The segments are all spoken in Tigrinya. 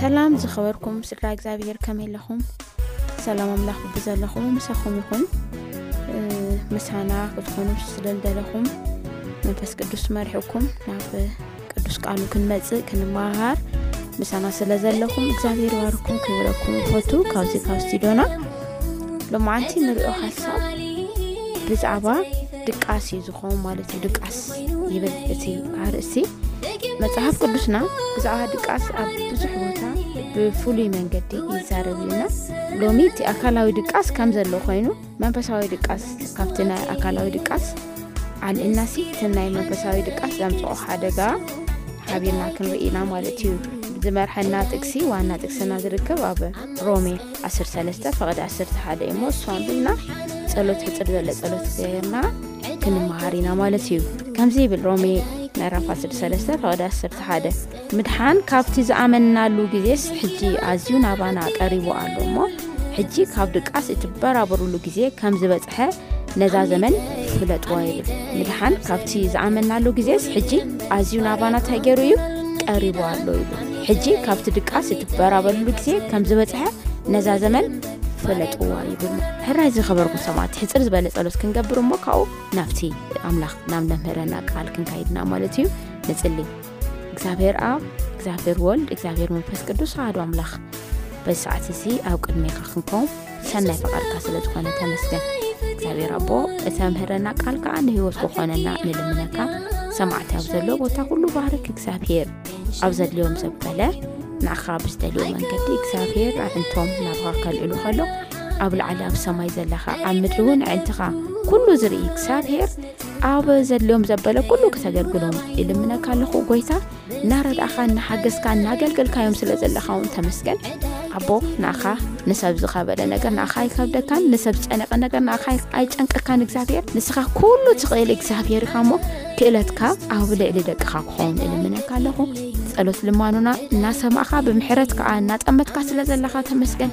ሰላም ዝኸበርኩም ስድራ እግዚኣብሄር ከመይ ኣለኹም ሰላም ኣምላኽ ብዘለኹም ምሳኹም ይኹን ምሳና ክትኾኑ ስለደለኹም መንፈስ ቅዱስ መርሕኩም ናብ ቅዱስ ቃሉ ክንመፅእ ክንመሃር ምሳና ስለ ዘለኹም እግዚኣብሄር ባርኩም ክብረኩም ፈቱ ካብዚ ካብ ስቲዶና ሎማዓንቲ ንሪኦ ሓሳብ ብዛዕባ ድቃስ እዩ ዝኾን ማለት እዩ ድቃስ ይብል እቲ ኣርእስቲ መጽሓፍ ቅዱስና ብዛዕባ ድቃስ ኣብ ብዙሕ ቦታ ብፍሉይ መንገዲ ይዛረብ እዩና ሎሚ እቲ ኣካላዊ ድቃስ ከም ዘሎ ኮይኑ መንፈሳዊ ድቃስ ካብቲ ናይ ኣካላዊ ድቃስ ዓልእናሲ እቲ ናይ መንፈሳዊ ድቃስ ዘምፅኦ ሓደጋ ሓቢርና ክንርኢና ማለት እዩ ዝመርሐና ጥቅሲ ዋና ጥቅስና ዝርከብ ኣብ ሮሜ ዓሰርተ ሰለስተ ፈቐዲ ዓሰርተ ሓደ እሞ እሱ ኣንብብና ጸሎት ሕፅር ዘለ ጸሎት ገርና ክንመሃር ኢና ማለት እዩ ከምዚ ይብል ሮሜ ምዕራፍ ዓስር ሰለስተ ፈቐዲ ዓሰርተ ሓደ ምድሓን ካብቲ ዝኣመንናሉ ግዜስ ሕጂ ኣዝዩ ናባና ቀሪቡ ኣሎ እሞ ሕጂ ካብ ድቃስ እትበራበሩሉ ግዜ ከም ዝበጽሐ ነዛ ዘመን ፍለጥዋ ይብል ምድሓን ካብቲ ዝኣመናሉ ግዜስ ሕጂ ኣዝዩ ናባና እንታይ ገይሩ እዩ ቀሪቡ ኣሎ ይብል ሕጂ ካብቲ ድቃስ እትበራበሉሉ ግዜ ከም ዝበፅሐ ነዛ ዘመን ፈለጥዋ ይብል ሕራይ ዝኸበርኩም ሰማዕቲ ሕፅር ዝበለ ጸሎት ክንገብር እሞ ካብኡ ናብቲ ኣምላኽ ናብ ነምህረና ቃል ክንካይድና ማለት እዩ ንጽሊ እግዚኣብሔር ኣብ እግዚኣብሔር ወልድ እግዚኣብሔር መንፈስ ቅዱስ ኣዶ ኣምላኽ በዚ ሰዓት እዚ ኣብ ቅድሜኻ ክንከም ሰናይ ፍቓድካ ስለ ዝኾነ ተመስገን እግዚኣብሔር ኣቦ እተምህረና ቃል ከዓ ንህይወት ክኾነና ንልምነካ ሰማዕቲ ኣብ ዘሎ ቦታ ኩሉ ባህርክ እግዚኣብሔር ኣብ ዘድልዮም ዘበለ ንኣኻ ብዝደልዮ መንገዲ እግዚኣብሔር ኣዕንቶም ናብኻ ከልዕሉ ከሎ ኣብ ላዕሊ ኣብ ሰማይ ዘለኻ ኣብ ምድሪ እውን ኣዕንትኻ ኩሉ ዝርኢ እግዚኣብሔር ኣብ ዘድልዮም ዘበለ ኩሉ ክተገልግሎም ይልምነካ ኣለኹ ጎይታ እናረዳእኻ እናሓገዝካ እናገልገልካዮም ስለ ዘለኻ እውን ተመስገን ኣቦ ንኣኻ ንሰብ ዝኸበደ ነገር ንኣኻ ኣይከብደካን ንሰብ ዝጨነቀ ነገር ንኣኻ ኣይጨንቀካን እግዚኣብሄር ንስኻ ኩሉ ትኽእል እግዚኣብሄር ኢኻ እሞ ክእለትካ ኣብ ልዕሊ ደቅኻ ክኸውን እልምነካ ኣለኹ ጸሎት ልማኑና እናሰማእኻ ብምሕረት ከዓ እናጠመትካ ስለ ዘለኻ ተመስገን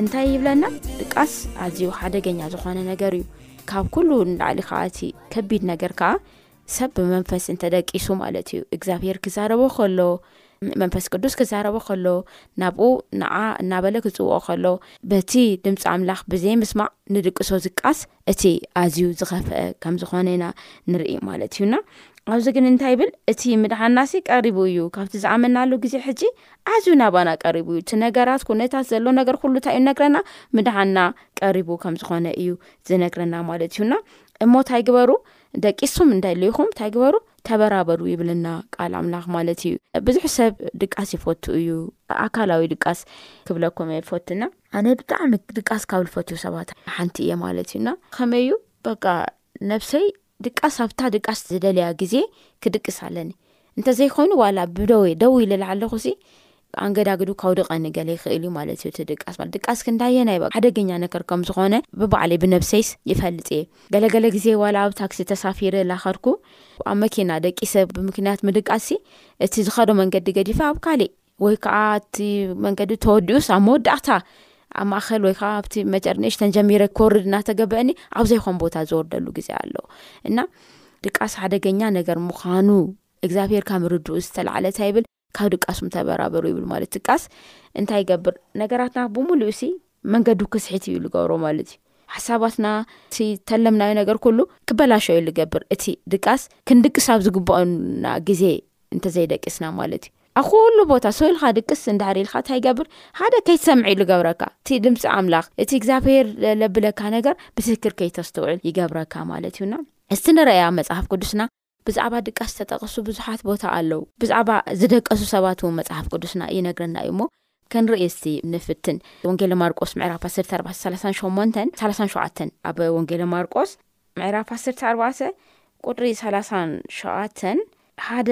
እንታይ ይብለና ድቃስ ኣዝዩ ሓደገኛ ዝኾነ ነገር እዩ ካብ ኩሉ ንላዕሊ ከዓ እቲ ከቢድ ነገር ከዓ ሰብ ብመንፈስ እንተደቂሱ ማለት እዩ እግዚኣብሄር ክዛረቦ ከሎ መንፈስ ቅዱስ ክዛረቦ ከሎ ናብኡ ንዓ እናበለ ክፅውኦ ከሎ በቲ ድምፂ ኣምላኽ ብዘይምስማዕ ንድቅሶ ዝቃስ እቲ ኣዝዩ ዝኸፍአ ከም ዝኾነ ኢና ንርኢ ማለት እዩ እና ኣብዚ ግን እንታይ ይብል እቲ ምድሓናሲ ቀሪቡ እዩ ካብቲ ዝኣመናሉ ግዜ ሕጂ ኣዝዩ ናባና ቀሪቡ እዩ እቲ ነገራት ኩነታት ዘሎ ነገር ኩሉ እንታይ እዩ ነግረና ምድሓና ቀሪቡ ከም ዝኾነ እዩ ዝነግረና ማለት እዩና እሞ እንታይ ግበሩ ደቂሱም እንዳይለይኹም እንታይ ግበሩ ተበራበሩ ይብለና ቃል ኣምላኽ ማለት እዩ ብዙሕ ሰብ ድቃስ ይፈቱ እዩ ኣካላዊ ድቃስ ክብለኩም እየ ፈትና ኣነ ብጣዕሚ ድቃስ ካብ ዝፈትው ሰባት ሓንቲ እየ ማለት እዩና ከመይ እዩ በቃ ነብሰይ ድቃስ ኣብታ ድቃስ ዝደለያ ግዜ ክድቅስ ኣለኒ እንተዘይኮይኑ ዋላ ብደወ ደው ኢለላ ኣለኹ ሲ ኣንገዳግዱ ከውድቐኒ ገለ ይኽእል እዩ ማለት'ዩ እቲ ድቃስ ማለት። ድቃስ ክንዳየናይ በቃ ሓደገኛ ነገር ከም ዝኾነ ብባዕለይ ብነብሰይስ ይፈልጥ እየ። ገለ ገለ ግዜ ዋላ ኣብ ታክሲ ተሳፊረ ላኸድኩ ኣብ መኪና ደቂሰ ብምክንያት ምድቃስሲ እቲ ዝኸዶ መንገዲ ገዲፈ ኣብ ካሊእ ወይ ከኣ እቲ መንገዲ ተወዲኡስ ኣብ መወዳእታ ኣብ ማእኸል ወይ ከኣ ኣብቲ መጨር ንእሽተን ጀሚረ ክወርድ እናተገበአኒ ኣብ ዘይኮን ቦታ ዝወርደሉ ግዜ ኣሎ እና ድቃስ ሓደገኛ ነገር ምዃኑ እግዚኣብሄር ከም ርድኡ ዝተላዕለ እንታይ ይብል ካብ ድቃሱም ተበራበሩ ይብል ማለት ድቃስ እንታይ ይገብር ነገራትና ብምሉእ ሲ መንገዱ ክስሒት እዩ ዝገብሮ ማለት እዩ ሓሳባትና እቲ ተለምናዮ ነገር ኩሉ ክበላሸ ዩ ዝገብር እቲ ድቃስ ክንድቅስ ኣብ ዝግብኦና ግዜ እንተዘይደቂስና ማለት እዩ ኣብ ኩሉ ቦታ ሰውኢልካ ድቅስ እንዳሕሪ ኢልካ እንታይ ይገብር ሓደ ከይትሰምዒ ዩ ዝገብረካ እቲ ድምፂ ኣምላኽ እቲ እግዚኣብሄር ለብለካ ነገር ብትክክር ከይተስተውዕል ይገብረካ ማለት እዩና እስቲ ንረኣያ መፅሓፍ ቅዱስና ብዛዕባ ድቃስ ዝተጠቐሱ ብዙሓት ቦታ ኣለዉ። ብዛዕባ ዝደቀሱ ሰባት እውን መጽሓፍ ቅዱስና ይነግረና እዩ እሞ ክንርኢ እስቲ ንፍትን። ወንጌለ ማርቆስ ምዕራፍ ዓሰርተ ኣርባዕተ ሰላሳን ሸሞንተን ሰላሳን ሸውዓተን። ኣብ ወንጌለ ማርቆስ ምዕራፍ ዓሰርተ ኣርባዕተ ቁጽሪ ሰላሳን ሸውዓተን ሓደ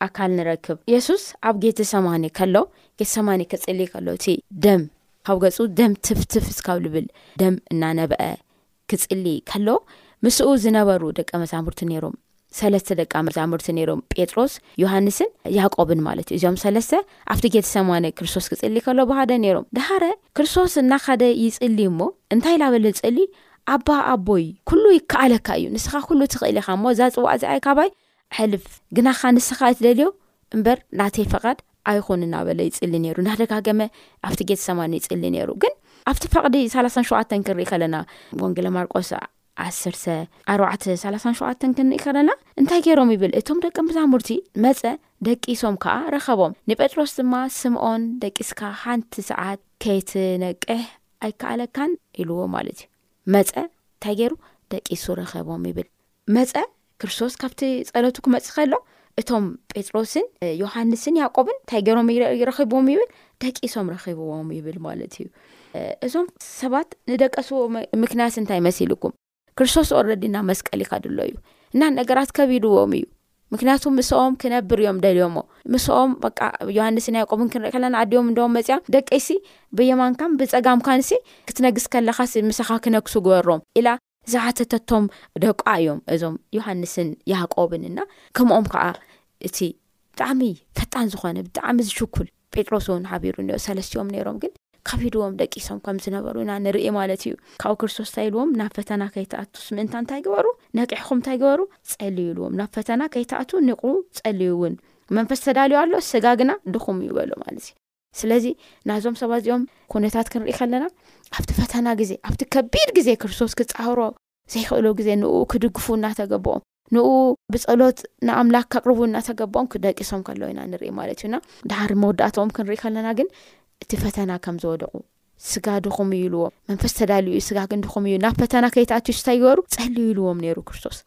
ኣካል ንረክብ። የሱስ ኣብ ጌተሰማኒ ከሎ፣ ጌተሰማኒ ክጽሊ ከሎ እቲ ደም ካብ ገጹ ደም ትፍ ትፍ እስካብ ልብል ደም እናነበዐ ክጽሊ ከሎ ምስኡ ዝነበሩ ደቀ መዛሙርቲ ነይሮም። ሰለስተ ደቃ መዛሙርቲ ነይሮም፣ ጴጥሮስ፣ ዮሃንስን ያዕቆብን ማለት እዩ። እዚኦም ሰለስተ ኣብቲ ጌተሰማነ ክርስቶስ ክጽሊ ከሎ ብሃደ ነይሮም። ደሃረ ክርስቶስ እናኸደ ይጽሊ እሞ እንታይ ላበለ ዝጽሊ ኣባ ኣቦይ ኩሉ ይከኣለካ እዩ ንስኻ ኩሉ ትኽእል ኢኻ እሞ እዛ ጽዋዕ እዚኣ ካባይ ሕልፍ ግናኻ ንስኻ ኣይትደልዮ እምበር ናተይ ፈቓድ ኣይኹን እናበለ ይጽሊ ነይሩ እናደጋገመ ኣብቲ ጌት ሰማኒ ይጽሊ ነይሩ ግን ኣብቲ ፈቕዲ ሰላሳን ሸውዓተን ክንርኢ ከለና ወንጌለ ማርቆስ ዓሰርተ ኣርባዕተ ሰላሳን ሸውዓተን ክንርኢ ከለና እንታይ ገይሮም ይብል እቶም ደቂ መዛሙርቲ መጸ ደቂሶም ከዓ ረኸቦም ንጴጥሮስ ድማ ስምዖን ደቂስካ ሓንቲ ሰዓት ከይትነቅሕ ኣይከኣለካን ኢልዎ ማለት እዩ መጸ እንታይ ገይሩ ደቂሱ ረኸቦም ይብል መጸ፣ ክርስቶስ ካብቲ ጸሎቱ ክመጽእ ከሎ እቶም ጴጥሮስን ዮሃንስን ያቆብን እንታይ ገሮም ይረኺብዎም ይብል ደቂሶም ረኺብዎም ይብል ማለት እዩ እዞም ሰባት ንደቀስዎ ምክንያት እንታይ መሲልኩም ክርስቶስ ኦረዲና መስቀል ይካድሎ እዩ እና ነገራት ከቢድዎም እዩ ምክንያቱ ምስኦም ክነብር እዮም ደልዮሞ ምስኦም በቃ ዮሃንስን ያቆብን ክንርኢ ከለና ኣድዮም እንደም መፅያ ደቂሲ ብየማንካን ብፀጋምካንሲ ክትነግስ ከለካ ምሳኻ ክነግሱ ግበሮም ኢላ ዝሓተተቶም ደቋ እዮም እዞም ዮሃንስን ያቆብን እና ከምኦም ከዓ እቲ ብጣዕሚ ፈጣን ዝኾነ ብጣዕሚ ዝሽኩል ጴጥሮስ እውን ሓቢሩ እኒኦ ሰለስትኦም ነይሮም ግን ከቢድዎም ደቂሶም ከም ዝነበሩ ኢና ንርኢ ማለት እዩ ካብኡ ክርስቶስ እንታይ ኢልዎም ናብ ፈተና ከይትኣቱስ ምእንታ እንታይ ግበሩ ነቂሕኹም እንታይ ግበሩ ጸልዩ ኢልዎም ናብ ፈተና ከይትኣቱ ንቑ ጸልዩ እውን መንፈስ ተዳልዩ ኣሎ ስጋ ግና ድኹም እዩ በሉ ማለት እዩ ስለዚ ናዞም ሰባት እዚኦም ኩነታት ክንርኢ ከለና ኣብቲ ፈተና ግዜ ኣብቲ ከቢድ ግዜ ክርስቶስ ክጻህሮ ዘይክእሎ ግዜ ንኡ ክድግፉ እናተገብኦም ንኡ ብጸሎት ንኣምላክ ከቅርቡ እናተገብኦም ክደቂሶም ከለዉ ኢና ንርኢ ማለት እዩና ድሓር መወዳእትኦም ክንርኢ ከለና ግን እቲ ፈተና ከም ዝወደቑ ስጋ ድኹም እዩ ኢልዎም መንፈስ ተዳልዩ እዩ ስጋ ግን ድኹም እዩ ናብ ፈተና ከይትኣትዩ ስታይ ገበሩ ጸልዩ ኢልዎም ነይሩ ክርስቶስ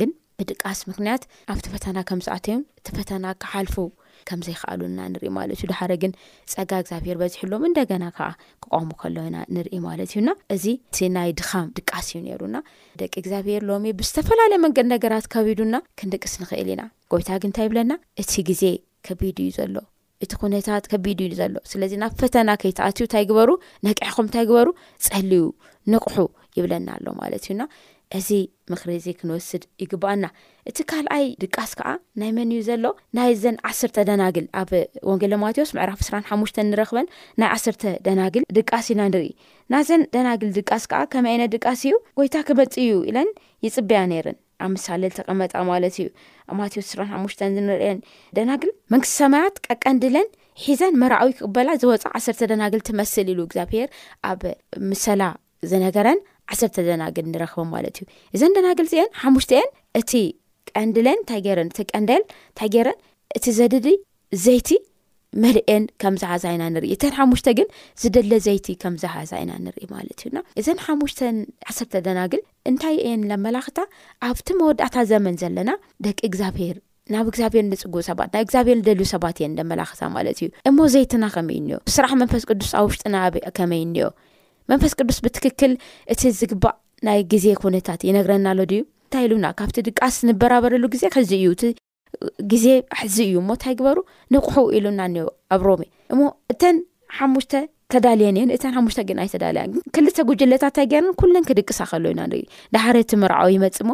ግን ብድቃስ ምኽንያት ኣብቲ ፈተና ከም ዝኣተዩን እቲ ፈተና ክሓልፉ ከም ዘይከኣሉን ኢና ንርኢ ማለት እዩ። ድሓረ ግን ጸጋ እግዚኣብሄር በዚሕሎም እንደገና ከኣ ክቆሙ ከለዉ ኢና ንርኢ ማለት እዩ እና እዚ እቲ ናይ ድኻም ድቃስ እዩ ነይሩ እና ደቂ እግዚኣብሄር ሎሚ ብዝተፈላለየ መንገድ ነገራት ከቢዱና ክንድቅስ ንኽእል ኢና። ጎይታ ግን እንታይ ይብለና እቲ ግዜ ከቢድ እዩ ዘሎ እቲ ኩነታት ከቢድ እዩ ዘሎ ስለዚ ናብ ፈተና ከይትኣትዩ እንታይ ግበሩ ነቂሕኹም እንታይ ግበሩ ጸልዩ ንቕሑ ይብለና ኣሎ ማለት እዩ ና እዚ ምክሪ እዚ ክንወስድ ይግባኣና እቲ ካልኣይ ድቃስ ከዓ ናይ መን እዩ ዘሎ ናይ ዘን ዓስርተ ደናግል ኣብ ወንጌለ ማቴዎስ ምዕራፍ ስራን ሓሙሽተ ንረክበን ናይ ዓስርተ ደናግል ድቃስ ኢና ንርኢ ናዘን ደናግል ድቃስ ከዓ ከመይ ዓይነት ድቃስ እዩ ጎይታ ክመፅ እዩ ኢለን ይፅበያ ነይርን ኣምሳለ ተቐመጣ ማለት እዩ። ኣብ ማቴዎስ ዕስራን ሓሙሽተን ዝንርእየን ደናግል መንግስቲ ሰማያት ቀቀንድለን ሒዘን መርዓዊ ክቕበላ ዝወፃ ዓሰርተ ደናግል ትመስል ኢሉ እግዚኣብሄር ኣብ ምሰላ ዝነገረን ዓሰርተ ደናግል ንረኽበ ማለት እዩ እዘን ደናግል እዚአን ሓሙሽተኤን እቲ ቀንድለን እንታይ ገይረን እቲ ቀንደል እንታይ ገይረን እቲ ዘድሊ ዘይቲ መርኤን ከም ዝሓዛ ኢና ንርኢ እተን ሓሙሽተ ግን ዝደለ ዘይቲ ከም ዝሓዛ ኢና ንርኢ ማለት እዩና እዘን ሓሙሽተን ዓሰርተ ደናግል እንታይ እየን ለመላኽታ ኣብቲ መወዳእታ ዘመን ዘለና ደቂ እግዚኣብሄር ናብ እግዚኣብሄር ንፅጉ ሰባት ናብ እግዚኣብሄር ንደልዩ ሰባት እየን ለመላኽታ ማለት እዩ እሞ ዘይትና ከመይ እኒኦ ብስራሕ መንፈስ ቅዱስ ኣብ ውሽጥና ከመይ እኒኦ መንፈስ ቅዱስ ብትክክል እቲ ዝግባእ ናይ ግዜ ኩነታት ይነግረና ኣሎ ድዩ እንታይ ኢሉና ካብቲ ድቃስ ንበራበረሉ ግዜ ከዚ እዩ ግዜ ሕዚ እዩ እሞ እንታይ ግበሩ ንቕሑ ኢሉና እኒኦ ኣብ ሮሜ እሞ እተን ሓሙሽተ ተዳልየን እየን እተን ሓሙሽተ ግን ኣይተዳልያን ግን ክልተ ጉጅለታት እንታይ ገይረን ኩለን ክድቅሳ ከሎ ኢና ንርኢ ዳሓደ እቲ መርዓዊ ይመፅ እሞ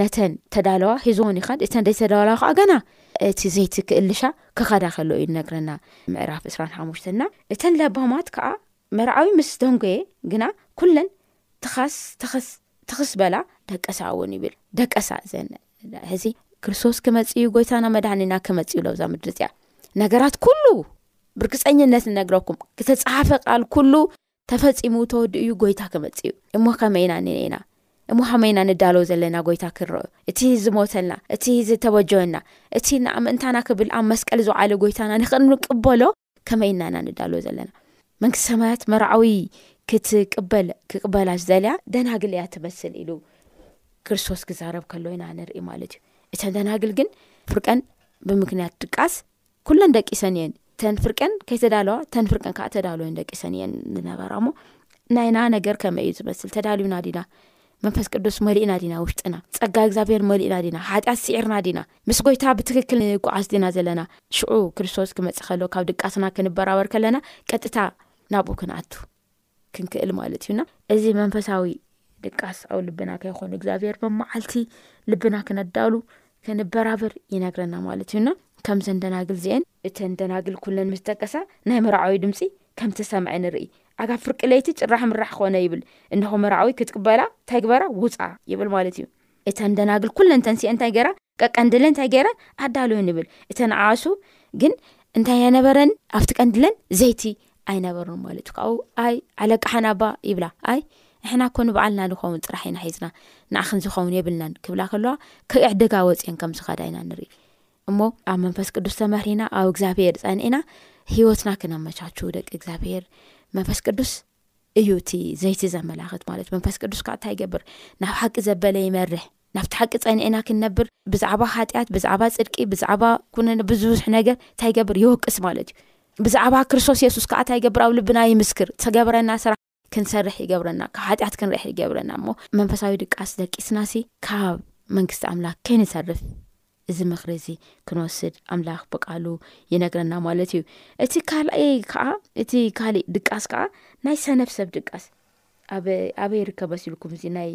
ነተን ተዳለዋ ሂዝዎን ይኸድ እተን ዘይተዳለዋ ከዓ ገና እቲ ዘይቲ ክእልሻ ክኸዳ ከሎ እዩ ነግረና ምዕራፍ እስራን ሓሙሽተና እተን ለባማት ከዓ መርዓዊ ምስ ደንጎየ ግና ኩለን ትኻስ ትኽስ በላ ደቀሳ እውን ይብል ደቀሳ ዘን እንዳ ሕዚ ክርስቶስ ክመጽእ እዩ ጎይታና መድኃኒና ክመጽእ እዩ ለብዛ ምድሪ እዚኣ ነገራት ኩሉ ብርግጸኝነት ንነግረኩም ክተጸሓፈ ቃል ኩሉ ተፈጺሙ ተወድእ እዩ ጎይታ ክመጽእ እዩ እሞ ከመይና ንኔና እሞ ሃመይና ንዳለው ዘለና ጎይታ ክንረኦ እቲ ዝሞተልና እቲ ዝተበጀወና እቲ ንኣምእንታና ክብል ኣብ መስቀል ዝውዓለ ጎይታና ንክንቅበሎ ከመይ ኢልና ኢና ንዳሎ ዘለና? መንግስቲ ሰማያት መርዓዊ ክትቅበል ክቅበላ ዝደልያ ደናግል እያ ትመስል ኢሉ ክርስቶስ ክዛረብ ከሎ ኢና ንርኢ ማለት እዩ። እተን ደናግል ግን ፍርቀን ብምክንያት ድቃስ ኩለን ደቂሰን እየን። እተን ፍርቀን ከይተዳለዋ እተን ፍርቀን ከዓ ተዳልወን ደቂሰን እየን ዝነበራ እሞ ናይና ነገር ከመይ እዩ ዝመስል ተዳልዩና ዲና መንፈስ ቅዱስ መሊእና ዲና ውሽጥና? ጸጋ እግዚኣብሔር መሊእና ዲና? ሓጢኣት ስዒርና ዲና? ምስ ጎይታ ብትክክል ንጉዓዝ ዲና ዘለና? ሽዑ ክርስቶስ ክመጽእ ከሎ ካብ ድቃስና ክንበራበር ከለና ቀጥታ ናብኡ ክንኣቱ ክንክእል ማለት እዩና እዚ መንፈሳዊ ድቃስ ኣብ ልብና ከይኾኑ እግዚኣብሔር መመዓልቲ ልብና ክነዳሉ ክንበራበር ይነግረና ማለት እዩና ከምዘን ደናግል ዚኤን እተን ደናግል ኩለን ምስ ጠቀሳ ናይ መርዓዊ ድምፂ ከምቲ ሰምዐ ንርኢ ኣጋ ፍርቂ ለይቲ ጭራሕ ምራሕ ኮነ ይብል እንሆ መርዓዊ ክትቅበላ ተግበራ ውጻ ይብል ማለት እዩ እተን ደናግል ኩለን ተንሲኤን እንታይ ገራ ቀቀንድለን እንታይ ገረን ኣዳልወን ይብል እተን ዓሱ ግን እንታይ ኣይነበረን ኣብቲ ቀንድለን ዘይቲ ኣይነበሩን ማለት ካብኡ ኣይ ኣለቃሓን ኣባ ይብላ ኣይ ንሕና እኮ ንበዓልና ንኸውን ጥራሕ ኢና ሒዝና ንኣኽን ዝኸውን የብልናን ክብላ ከለዋ ከይዕደጋ ወፅአን ከም ዝኸዳ ኢና ንርኢ እሞ ኣብ መንፈስ ቅዱስ ተመሪና ኣብ እግዚኣብሄር ፀኒዕና ሂወትና ክነመቻችው ደቂ እግዚኣብሄር መንፈስ ቅዱስ እዩ እቲ ዘይቲ ዘመላኽት ማለት እዩ መንፈስ ቅዱስ ካዓ እንታይ ይገብር ናብ ሓቂ ዘበለ ይመርሕ ናብቲ ሓቂ ፀኒዕና ክንነብር ብዛዕባ ሓጢኣት ብዛዕባ ፅድቂ ብዛዕባ ኩነ ብዝብዙሕ ነገር እንታይ ይገብር ይወቅስ ማለት እዩ ብዛዕባ ክርስቶስ የሱስ ካዓ እንታይ ይገብር ኣብ ልብና ይምስክር ተገብረና ስራሕ ክንሰርሕ ይገብረና ካብ ሓጢኣት ክንርሕ ይገብረና እሞ መንፈሳዊ ድቃስ ደቂስናሲ ካብ መንግስቲ ኣምላክ ከይንተርፍ እዚ ምክሪ እዚ ክንወስድ ኣምላኽ ብቃሉ ይነግረና ማለት እዩ እቲ ካልኣይ ከዓ እቲ ካሊእ ድቃስ ከዓ ናይ ሰነብ ሰብ ድቃስ ኣበይ ይርከበስ ኢልኩም እዚ ናይ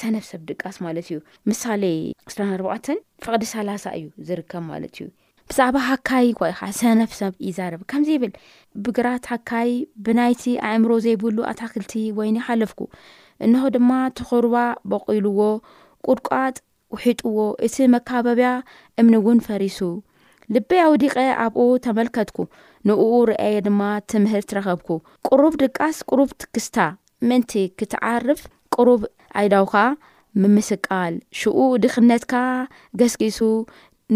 ሰነብ ሰብ ድቃስ ማለት እዩ ምሳሌ ስራን ኣርባዕተን ፍቅዲ ሰላሳ እዩ ዝርከብ ማለት እዩ ብዛዕባ ሃካይ ኳይኻ ሰነፍ ሰብ ይዛረብ ከምዚ ይብል ብግራት ሃካይ ብናይቲ ኣእምሮ ዘይብሉ ኣታክልቲ ወይኒ ሓለፍኩ እንሆ ድማ ትኹርባ በቂሉዎ ቁድቋጥ ውሒጡዎ እቲ መካበቢያ እምኒ እውን ፈሪሱ ልበይ ኣውዲቀ ኣብኡ ተመልከትኩ ንኡ ርኣየ ድማ ትምህርት ረኸብኩ ቅሩብ ድቃስ ቅሩብ ትክስታ ምእንቲ ክትዓርፍ ቅሩብ ኣይዳውካ ምምስቃል ሽኡ ድኽነትካ ገስጊሱ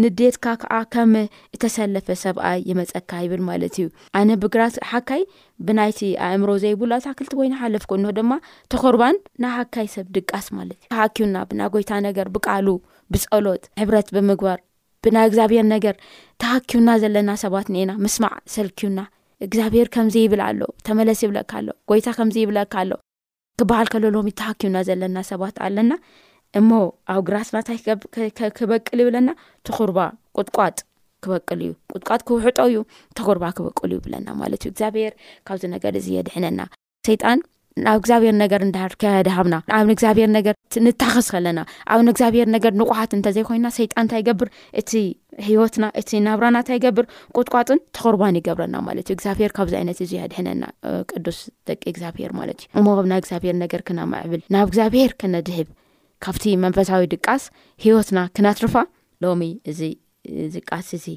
ንዴትካ ከኣ ከም እተሰለፈ ሰብኣይ ይመጸካ ይብል ማለት እዩ። ኣነ ብግራት ሓካይ ብናይቲ ኣእምሮ ዘይብሉ ኣታክልቲ ወይኒ ሓለፍኩ እንሆ ደማ ተኮርባን ንሓካይ ሰብ ድቃስ ማለት እዩ። ተሓኪዩና ብናይ ጎይታ ነገር ብቃሉ ብጸሎት ሕብረት ብምግባር ብናይ እግዚኣብሔር ነገር ተሃኪዩና ዘለና ሰባት ኔና ምስማዕ ሰልኪዩና እግዚኣብሔር ከምዚ ይብል ኣሎ ተመለስ ይብለካ ኣሎ ጎይታ ከምዚ ይብለካ ኣሎ ክበሃል ከሎ ሎሚ ተሃኪብና ዘለና ሰባት ኣለና እሞ ኣብ ግራትና ታይ ክበቅል ይብለና ትኹርባ ቁጥቋጥ ክበቅል እዩ ቁጥቋጥ ክውሕጦ እዩ ተኹርባ ክበቅል እዩ ይብለና ማለት እዩ እግዚኣብሄር ካብዚ ነገር እዚ የድሕነና ሰይጣን ናብ እግዚኣብሄር ነገር እንዳሃር ከያድሃብና ኣብ ንእግዚኣብሄር ነገር ንታኸስ ከለና ኣብ ንእግዚኣብሄር ነገር ንቑሓት እንተዘይኮይና ሰይጣን እንታይ ይገብር እቲ ህይወትና እቲ ናብራና እንታይ ይገብር ቁጥቋጥን ተኾርባን ይገብረና ማለት እዩ እግዚኣብሄር ካብዚ ዓይነት እዚ የድሕነና ቅዱስ ደቂ እግዚኣብሄር ማለት እዩ እሞ ብ ናይ እግዚኣብሄር ነገር ክናማዕብል ናብ እግዚኣብሄር ክነድህብ ካብቲ መንፈሳዊ ድቃስ ህይወትና ክነትርፋ ሎሚ እዚ ዝቃስ እዚ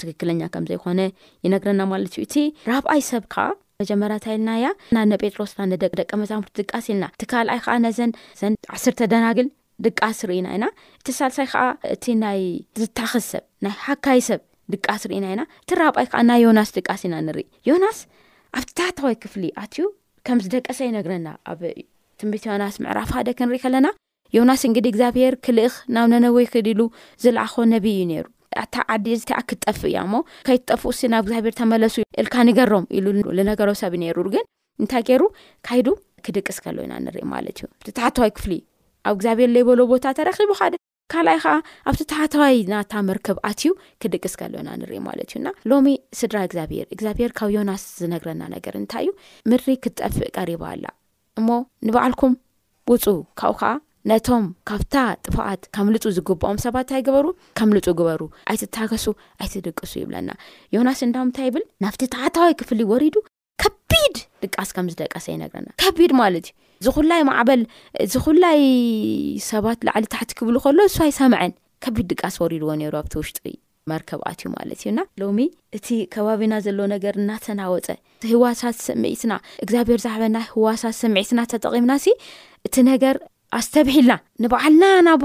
ትክክለኛ ከም ዘይኮነ ይነግረና ማለት እዩ እቲ ራብኣይ ሰብ ከዓ መጀመርያ እንታይ ኢልና እያ ናነ ጴጥሮስና ንደቂ ደቂ መዛሙርቲ ድቃስ ኢልና እቲ ካልኣይ ከዓ ነዘን ዘን ዓስርተ ደናግል ድቃስ ርኢና ኢና፣ እቲ ሳልሳይ ከኣ እቲ ናይ ዝታኸ ሰብ፣ ናይ ሃካይ ሰብ ድቃስ ርኢና ኢና፣ እቲ ራብኣይ ከኣ ናይ ዮናስ ድቃስ ኢና ንርኢ። ዮናስ ኣብቲ ታህታዋይ ክፍሊ ኣትዩ ከም ዝደቀሰ ይነግረና። ኣብ ትንቢት ዮናስ ምዕራፍ ሃደ ክንርኢ ከለና፣ ዮናስ እንግዲ እግዚኣብሄር ክልእኽ ናብ ነነዌ ኪድ ኢሉ ዝለኣኾ ነብዪ እዩ ነይሩ። ኣታ ዓዲ እዚኣ ክትጠፍእ እያ እሞ ከይትጠፍኡሲ ናብ እግዚኣብሄር ተመለሱ ኢልካ ንገሮም ኢሉ ዝነገሮ ሰብ እዩ ነይሩ። ግን እንታይ ገይሩ ካይዱ ክድቅስ ከሎ ኢና ንርኢ ማለት እዩ እቲ ተሓተዋይ ክፍሊ ኣብ እግዚኣብሔር ለይበሎ ቦታ ተረኪቡ ሓደ ካልኣይ ከዓ ኣብቲ ተሓተዋይ ናታ መርከብ ኣትዩ ክድቅስ ከሎ ኢና ንርኢ ማለት እዩና ሎሚ ስድራ እግዚኣብሔር እግዚኣብሔር ካብ ዮናስ ዝነግረና ነገር እንታይ እዩ ምድሪ ክትጠፍእ ቀሪባ ኣላ እሞ ንበዓልኩም ውፁ ካብኡ ከዓ ነቶም ካብታ ጥፋኣት ከምልፁ ዝግብኦም ሰባት እንታይ ግበሩ ከምልፁ ግበሩ ኣይትታገሱ ኣይትድቅሱ ይብለና ዮናስ እንዳም እንታይ ይብል ናብቲ ተሓተዋይ ክፍሊ ወሪዱ ከቢድ ድቃስ ከም ዝደቀሰ ይነግረና ከቢድ ማለት እዩ ዝኹላይ ማዕበል ዝኹላይ ሰባት ላዕሊ ታሕቲ ክብሉ ከሎ እሱ ኣይሰምዐን ከቢድ ድቃስ ወሪድዎ ነይሩ ኣብቲ ውሽጢ መርከብ ኣትዩ ማለት እዩና ሎሚ እቲ ከባቢና ዘሎ ነገር እናተናወፀ ህዋሳት ስምዒትና እግዚኣብሔር ዝሓበና ህዋሳት ስምዒትና ተጠቒምና ሲ እቲ ነገር ኣስተብሂልና ንባዕልና ናብ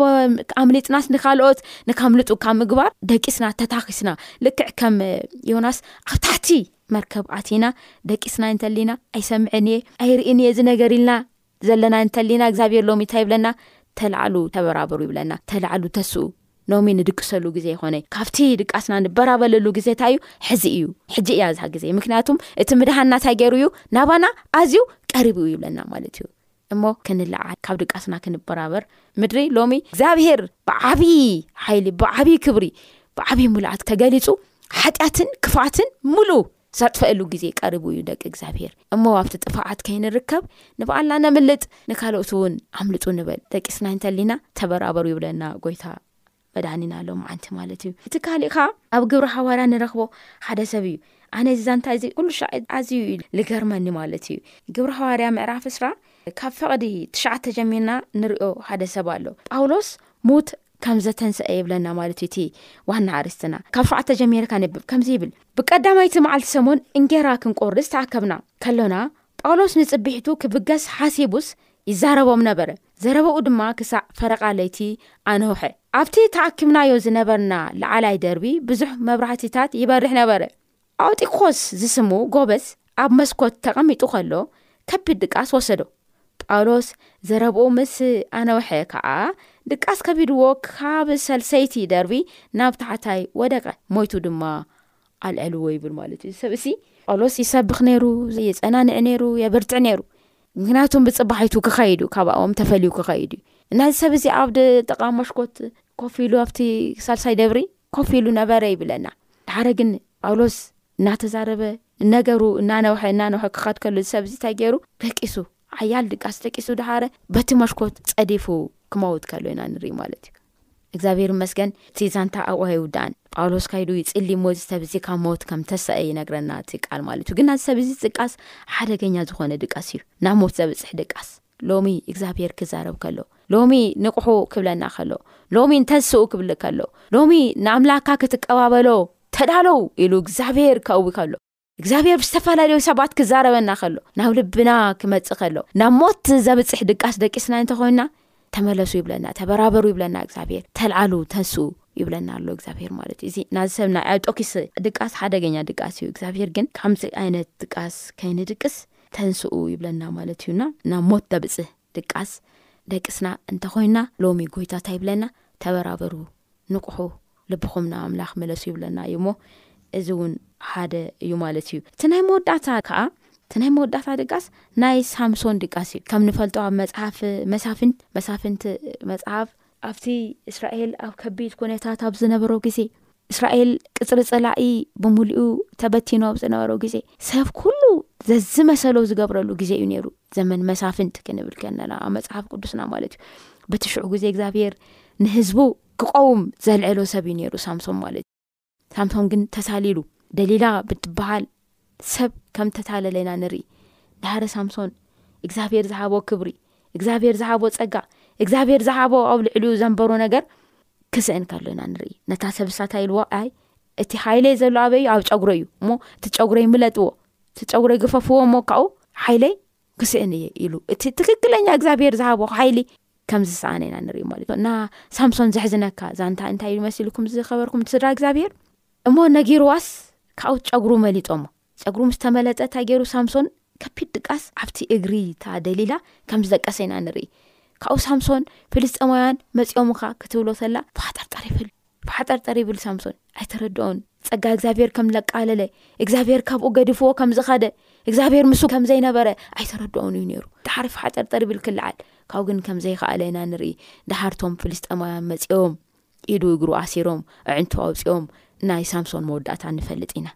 ኣምሊጥናስ ንካልኦት ንካምልጡ ካብ ምግባር ደቂስና ተታኪስና ልክዕ ከም ዮናስ ኣብ ታሕቲ መርከብ ኣቲና ደቂስና እንተሊና ኣይሰምዕን እየ ኣይርእን እየ እዚ ነገር ኢልና ዘለና እንተሊና እግዚኣብሔር ሎሚ እንታይ ይብለና ተላዕሉ ተበራበሩ ይብለና ተላዕሉ ተስኡ ሎሚ ንድቅሰሉ ግዜ ይኮነ ካብቲ ድቃስና ንበራበለሉ ግዜ እንታይ እዩ ሕዚ እዩ ሕጂ እያ እዛ ግዜ ምክንያቱም እቲ ምድሃናታይ ገይሩ እዩ ናባና ኣዝዩ ቀሪቡ እዩ ይብለና ማለት እዩ እሞ ክንልዓል ካብ ድቃስና ክንበራበር ምድሪ ሎሚ እግዚኣብሄር ብዓብዪ ሓይሊ ብዓብዪ ክብሪ ብዓብዪ ምልኣት ተገሊጹ ሓጢኣትን ክፍኣትን ምሉእ ዘጥፈእሉ ግዜ ቀሪቡ እዩ ደቂ እግዚኣብሄር እሞ ኣብቲ ጥፋዓት ከይንርከብ ንበኣልና ነምልጥ ንካልኦት እውን ኣምልጡ ንበል ደቂስና እንተሊና ተበራበሩ ይብለና ጎይታ መድኃኒና ሎምዓንቲ ማለት እዩ። እቲ ካሊእ ከኣ ኣብ ግብሪ ሓዋርያ ንረኽቦ ሓደ ሰብ እዩ። ኣነ እዚ ዛንታ እዚ ኩሉ ሻዕ ኣዝዩ እዩ ልገርመኒ ማለት እዩ። ግብሪ ሓዋርያ ምዕራፍ ዕስራ ካብ ፈቕዲ ትሽዓተ ጀሚርና ንርእዮ ሓደ ሰብ ኣሎ። ጳውሎስ ምዉት ከም ዘተንሥአ ይብለና ማለት እዩ እቲ ዋና ኣርእስትና። ካብ ሸውዓተ ጀሚረ ከንብብ ከምዚ ይብል። ብቀዳማይቲ መዓልቲ ሰሙን እንጌራ ክንቆርስ ተኣከብና ከሎና ጳውሎስ ንጽብሒቱ ክብገስ ሓሲቡስ ይዛረቦም ነበረ፣ ዘረባኡ ድማ ክሳዕ ፈረቓ ለይቲ ኣንውሐ። ኣብቲ ተኣኪብናዮ ዝነበርና ላዕላይ ደርቢ ብዙሕ መብራህቲታት ይበርህ ነበረ። ኣውጢኮስ ዝስሙ ጎበዝ ኣብ መስኮት ተቐሚጡ ከሎ ከቢድ ድቃስ ወሰዶ። ጳውሎስ ዘረባኡ ምስ ኣነውሐ ከኣ ድቃስ ከቢድዎ ካብ ሰልሰይቲ ደርቢ ናብ ታሕታይ ወደቐ፣ ሞይቱ ድማ ኣልዕልዎ ይብል ማለት እዩ። እዚ ሰብ እዚ ጳውሎስ ይሰብኽ ነይሩ፣ የጸናንዕ ነይሩ፣ የበርትዕ ነይሩ። ምክንያቱም ብጽባሒቱ ክኸይድ እዩ፣ ካብኦም ተፈልዩ ክኸይድ እዩ እና እዚ ሰብ እዚ ኣብ ጥቓ መሽኮት ኮፍ ኢሉ ኣብቲ ሳልሳይ ደብሪ ኮፍ ኢሉ ነበረ ይብለና። ድሓረ ግን ጳውሎስ እናተዛረበ ነገሩ እናነውሐ እናነውሐ ክኻድ ከሎ እዚ ሰብ እዚ እንታይ ገይሩ ደቂሱ ሓያል ድቃስ ደቂሱ ድሓረ በቲ መሽኮት ጸዲፉ ክመውት ከሎ ኢና ንርኢ ማለት እዩ። እግዚኣብሔር ይመስገን እቲ ዛንታ ኣብኡ ኣይውዳእን ጳውሎስ ካይዱ ይጽሊ እሞ እዚ ሰብ እዚ ካብ ሞት ከም ተሰአ ይነግረና እቲ ቃል ማለት እዩ ግና እዚ ሰብ እዚ ዝቃስ ሓደገኛ ዝኾነ ድቃስ እዩ ናብ ሞት ዘብጽሕ ድቃስ ሎሚ እግዚኣብሔር ክዛረብ ከሎ ሎሚ ንቕሑ ክብለና ከሎ ሎሚ እንተስኡ ክብል ከሎ ሎሚ ንኣምላካ ክትቀባበሎ ተዳለው ኢሉ እግዚኣብሔር ከእዊ ከሎ እግዚኣብሔር ብዝተፈላለዩ ሰባት ክዛረበና ከሎ ናብ ልብና ክመፅእ ከሎ ናብ ሞት ዘብፅሕ ድቃስ ደቂስና እንተኮይና ተመለሱ ይብለና ተበራበሩ ይብለና እግዚኣብሔር ተልዓሉ ተንስኡ ይብለና ኣሎ እግዚኣብሔር ማለት እዩ እዚ ናዚ ሰብ ናይ ኣጦኪስ ድቃስ ሓደገኛ ድቃስ እዩ እግዚኣብሔር ግን ከምዚ ዓይነት ድቃስ ከይንድቅስ ተንስኡ ይብለና ማለት እዩና ናብ ሞት ዘብፅህ ድቃስ ደቂስና እንተኮይና ሎሚ ጎይታታ ይብለና ተበራበሩ ንቕሑ ልብኹም ንኣምላኽ ምለሱ ይብለና እዩ እሞ እዚ እውን ሓደ እዩ ማለት እዩ እቲ ናይ መወዳእታ ከዓ እቲ ናይ መወዳእታ ድቃስ ናይ ሳምሶን ድቃስ እዩ ከም ንፈልጦ ኣብ መፅሓፍ መሳፍንት መሳፍንቲ መፅሓፍ ኣብቲ እስራኤል ኣብ ከቢድ ኩነታት ኣብ ዝነበሮ ግዜ እስራኤል ቅፅሪ ፀላኢ ብምሉኡ ተበቲኖ ኣብ ዝነበሮ ግዜ ሰብ ኩሉ ዘዝመሰሎ ዝገብረሉ ግዜ እዩ ነይሩ ዘመን መሳፍንት ክንብል ከለና ኣብ መፅሓፍ ቅዱስና ማለት እዩ በቲ ሽዑ ግዜ እግዚኣብሄር ንህዝቡ ክቀውም ዘልዐሎ ሰብ እዩ ነይሩ ሳምሶም ማለት እዩ ሳምሶም ግን ተሳሊሉ ደሊላ ብትበሃል ሰብ ከም ተታለለ ኢና ንርኢ ዳሃረ ሳምሶን እግዚኣብሄር ዝሃቦ ክብሪ እግዚኣብሄር ዝሃቦ ፀጋ እግዚኣብሄር ዝሃቦ ኣብ ልዕሊኡ ዘንበሮ ነገር ክስእን ከሎ ኢና ንርኢ ነታ ሰብ ሳታ ኢልዎ ኣይ እቲ ሓይለይ ዘሎ ኣበይ እዩ? ኣብ ጨጉረይ እዩ እሞ እቲ ጨጉረይ ምለጥዎ፣ እቲ ጨጉረይ ግፈፍዎ እሞ ካብኡ ሓይለይ ክስእን እየ ኢሉ እቲ ትክክለኛ እግዚኣብሄር ዝሃቦ ሓይሊ ከም ዝሰኣነ ኢና ንርኢ ማለት እዩ እና ሳምሶን ዘሕዝነካ ዛንታ እንታይ እዩ መሲልኩም ዝኸበርኩም ስድራ እግዚኣብሄር እሞ ነጊርዋስ ካብኡ ጨጉሩ መሊጦሞ ጸጉሩ ምስ ተመለጠ እንታይ ገይሩ ሳምሶን? ከቢድ ድቃስ ኣብቲ እግሪ እታ ደሊላ ከም ዝደቀሰ ኢና ንርኢ። ካብኡ ሳምሶን ፍልስጤማውያን መጺኦምኻ ክትብሎ ተላ ፋሕጠርጠር ይብል። ፋሕጠርጠር ይብል ሳምሶን። ኣይተረድኦን። ጸጋ እግዚኣብሄር ከም ለቃለለ፣ እግዚኣብሄር ካብኡ ገዲፍዎ ከም ዝኸደ፣ እግዚኣብሄር ምሱ ከም ዘይነበረ ኣይተረድኦን እዩ ነይሩ። ደሓር ፋሕጠርጠር ይብል ክልዓል ካብኡ ግን ከም ዘይኸኣለ ኢና ንርኢ። ደሓርቶም ፍልስጤማውያን መጺኦም ኢዱ እግሩ ኣሲሮም ኣዕንቱ ኣውጺኦም ናይ ሳምሶን መወዳእታ ንፈልጥ ኢና።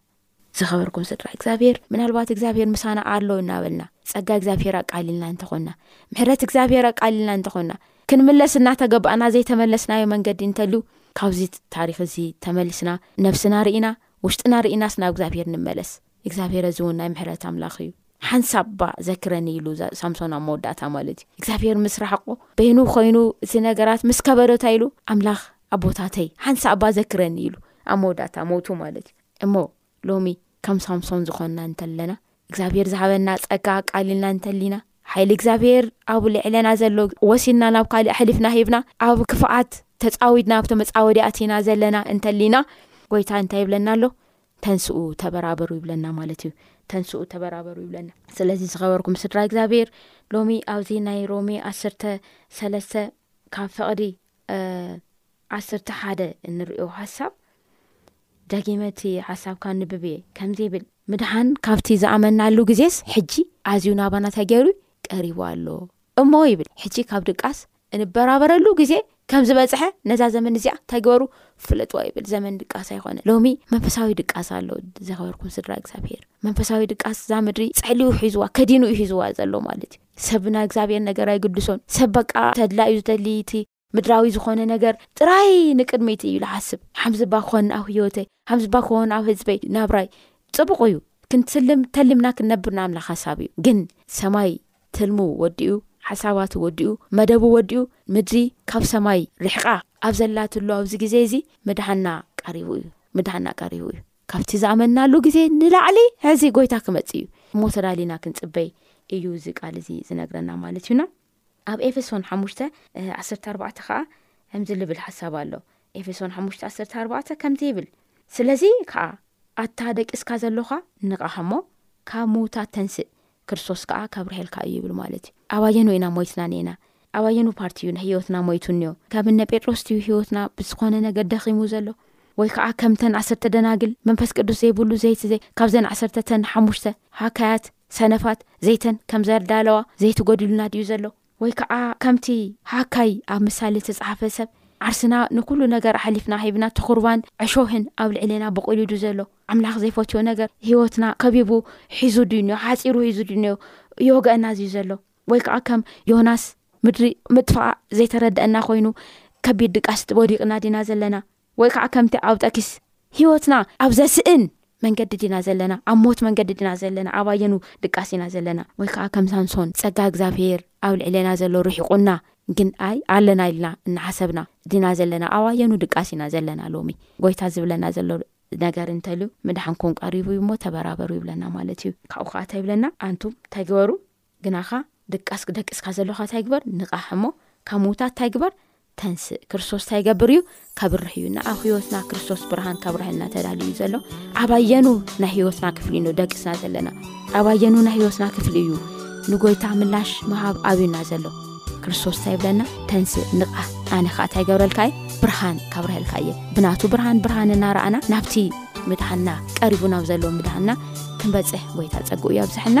ዝኸበርኩም ስድራ እግዚኣብሄር ምናልባት እግዚኣብሄር ምሳና ኣሎ እናበልና ጸጋ እግዚኣብሄር ኣቃሊልና እንተኾንና ምሕረት እግዚኣብሄር ኣቃሊልና እንተኾንና ክንምለስ እናተገባእና ዘይተመለስናዮ መንገዲ እንተሉ ካብዚ ታሪኽ እዚ ተመልስና ነብስና ርኢና ውሽጥና ርኢናስ ናብ እግዚኣብሄር ንመለስ እግዚኣብሄር እዚ እውን ናይ ምሕረት ኣምላኽ እዩ ሓንሳባ ዘክረኒ ኢሉ ሳምሶን ኣብ መወዳእታ ማለት እዩ እግዚኣብሄር ምስ ራሕቆ በይኑ ኮይኑ እቲ ነገራት ምስ ከበዶታ ኢሉ ኣምላኽ ኣቦታተይ ሓንሳባ ዘክረኒ ኢሉ ኣብ መወዳእታ ሞቱ ማለት እዩ እሞ ሎሚ ከም ሳምሶን ዝኾንና እንተለና እግዚኣብሔር ዝሃበና ጸጋ ኣቃሊልና እንተሊና ሓይሊ እግዚኣብሔር ኣብ ልዕለና ዘሎ ወሲድና ናብ ካልእ ኣሕሊፍና ሂብና ኣብ ክፍኣት ተጻዊድና ኣብቲ መጻወዲ ኣቲና ዘለና እንተሊና ጎይታ እንታይ ይብለና ኣሎ ተንስኡ ተበራበሩ ይብለና ማለት እዩ ተንስኡ ተበራበሩ ይብለና ስለዚ ዝኸበርኩም ስድራ እግዚኣብሔር ሎሚ ኣብዚ ናይ ሮሜ ዓስርተ ሰለስተ ካብ ፍቕዲ ዓስርተ ሓደ እንሪኦ ሃሳብ ደጊመ እቲ ሓሳብ ካንብብ'የ ከምዚ ይብል። ምድሓን ካብቲ ዝኣመንናሉ ግዜስ ሕጂ ኣዝዩ ናባና እንታይ ገይሩ ቀሪቡ ኣሎ እሞ ይብል። ሕጂ ካብ ድቃስ እንበራበረሉ ግዜ ከም ዝበጽሐ ነዛ ዘመን እዚኣ እንታይ ግበሩ ፍለጥዋ ይብል። ዘመን ድቃስ ኣይኮነን። ሎሚ መንፈሳዊ ድቃስ ኣሎ ዝኸበርኩም ስድራ እግዚኣብሄር። መንፈሳዊ ድቃስ እዛ ምድሪ ጸልዩ ሒዝዋ ከዲኑ እዩ ሒዝዋ ዘሎ ማለት እዩ። ሰብ ናይ እግዚኣብሄር ነገር ኣይግድሶን። ሰብ በቃ ተድላ እዩ ዝደሊ እቲ ምድራዊ ዝኾነ ነገር ጥራይ ንቅድሚት እዩ ልሓስብ ሓምዝባ ክኾን ኣብ ህይወተይ ሓምዝባ ክኾን ኣብ ህዝበይ ናብራይ ፅቡቅ እዩ ክንትልም ተሊምና ክንነብር ንኣምላኽ ሓሳብ እዩ ግን ሰማይ ትልሙ ወዲኡ ሓሳባቱ ወዲኡ መደቡ ወዲኡ ምድሪ ካብ ሰማይ ርሕቃ ኣብ ዘላትሎ ኣብዚ ግዜ እዚ ምድሓና ቀሪቡ እዩ ምድሓና ቀሪቡ እዩ ካብቲ ዝኣመናሉ ግዜ ንላዕሊ ሕዚ ጎይታ ክመፅ እዩ እሞ ተዳሊና ክንፅበይ እዩ እዚ ቃል እዚ ዝነግረና ማለት እዩና ኣብ ኤፌሶን ሓሙሽተ ዓሰርተ ኣርባዕተ ኸኣ ከምዚ ልብል ሓሳብ ኣሎ። ኤፌሶን ሓሙሽተ ዓሰርተ ኣርባዕተ ከምዚ ይብል፣ ስለዚ ከኣ ኣታ ደቂስካ ዘሎኻ ንቓሕ እሞ፣ ካብ ምዉታት ተንስእ፣ ክርስቶስ ከኣ ከብርሄልካ እዩ ይብል ማለት እዩ። ኣብ ኣየንኡ ኢና ሞይትና እኔና? ኣብ ኣየንኡ ፓርቲ እዩ ህይወትና ሞይቱ እኒኦ? ከም እነ ጴጥሮስ ድዩ ህይወትና ብዝኾነ ነገር ደኺሙ ዘሎ? ወይ ከኣ ከምተን ዓሰርተ ደናግል መንፈስ ቅዱስ ዘይብሉ ዘይቲ ዘይ ካብዘን ዓሰርተ እተን ሓሙሽተ ሃካያት ሰነፋት ዘይተን ከም ዘዳለዋ ዘይትጎድሉና ድዩ ዘሎ? ወይ ከኣ ከምቲ ሃካይ ኣብ ምሳሌ ዝተጻሕፈ ሰብ ዓርስና ንኩሉ ነገር ኣሕሊፍና ሂብና ትኩርባን ዕሾህን ኣብ ልዕሌና ቦቂሉ ድዩ ዘሎ? ኣምላኽ ዘይፈትዮ ነገር ሕይወትና ከቢቡ ሒዙ ድዩ እኒኦ ሓጺሩ ሒዙ ድዩ እኒኦ ይወግኣና ድዩ ዘሎ? ወይ ከኣ ከም ዮናስ ምድሪ ምጥፍኣ ዘይተረደኣና ኮይኑ ከቢድ ድቃስ ወዲቅና ዲና ዘለና? ወይ ከዓ ከምቲ ኣውጠኪስ ህይወትና ኣብ ዘስእን መንገዲ ዲና ዘለና፣ ኣብ ሞት መንገዲ ዲና ዘለና፣ ኣብ ኣየኑ ድቃስ ኢና ዘለና፣ ወይ ከዓ ከም ሳምሶን ፀጋ እግዚኣብሔር ኣብ ልዕሌና ዘሎ ርሒቑና ግን ኣይ ኣለና ኢልና እናሓሰብና ዲና ዘለና፣ ኣብ ኣየኑ ድቃስ ኢና ዘለና ሎሚ ጎይታ ዝብለና ዘሎ ነገር እንተልዩ ምድሓንኩም ቀሪቡ እዩ እሞ ተበራበሩ ይብለና ማለት እዩ። ካብኡ ከዓ እንታይ ይብለና ኣንቱም እንታይ ግበሩ ግናኻ ድቃስ ደቂስካ ዘሎኻ ታይ ግበር ንቓሕ እሞ ካብ ምዉታት ታይ ግበር ተንስእ ክርስቶስ ታይ ይገብር እዩ ከብርህ እዩ እና ኣብ ህይወትና ክርስቶስ ብርሃን ከብርሀልና ተዳልዩ እዩ ዘሎ ኣባየኑ ናይ ህይወትና ክፍሊ ዩ ደቂስና ዘለና ኣባየኑ ናይ ህይወትና ክፍሊ እዩ ንጎይታ ምላሽ ምሃብ ኣብዩና ዘሎ ክርስቶስ እንታይ ይብለና ተንስእ ንቓ ኣነ ከዓ እንታይ ይገብረልካ እየ ብርሃን ካብርሀልካ እየ ብናቱ ብርሃን ብርሃን እናረኣና ናብቲ ምድሃና ቀሪቡ ናብ ዘለዎ ምድሃና ክንበፅሕ ጎይታ ፀግኡ የብዝሐና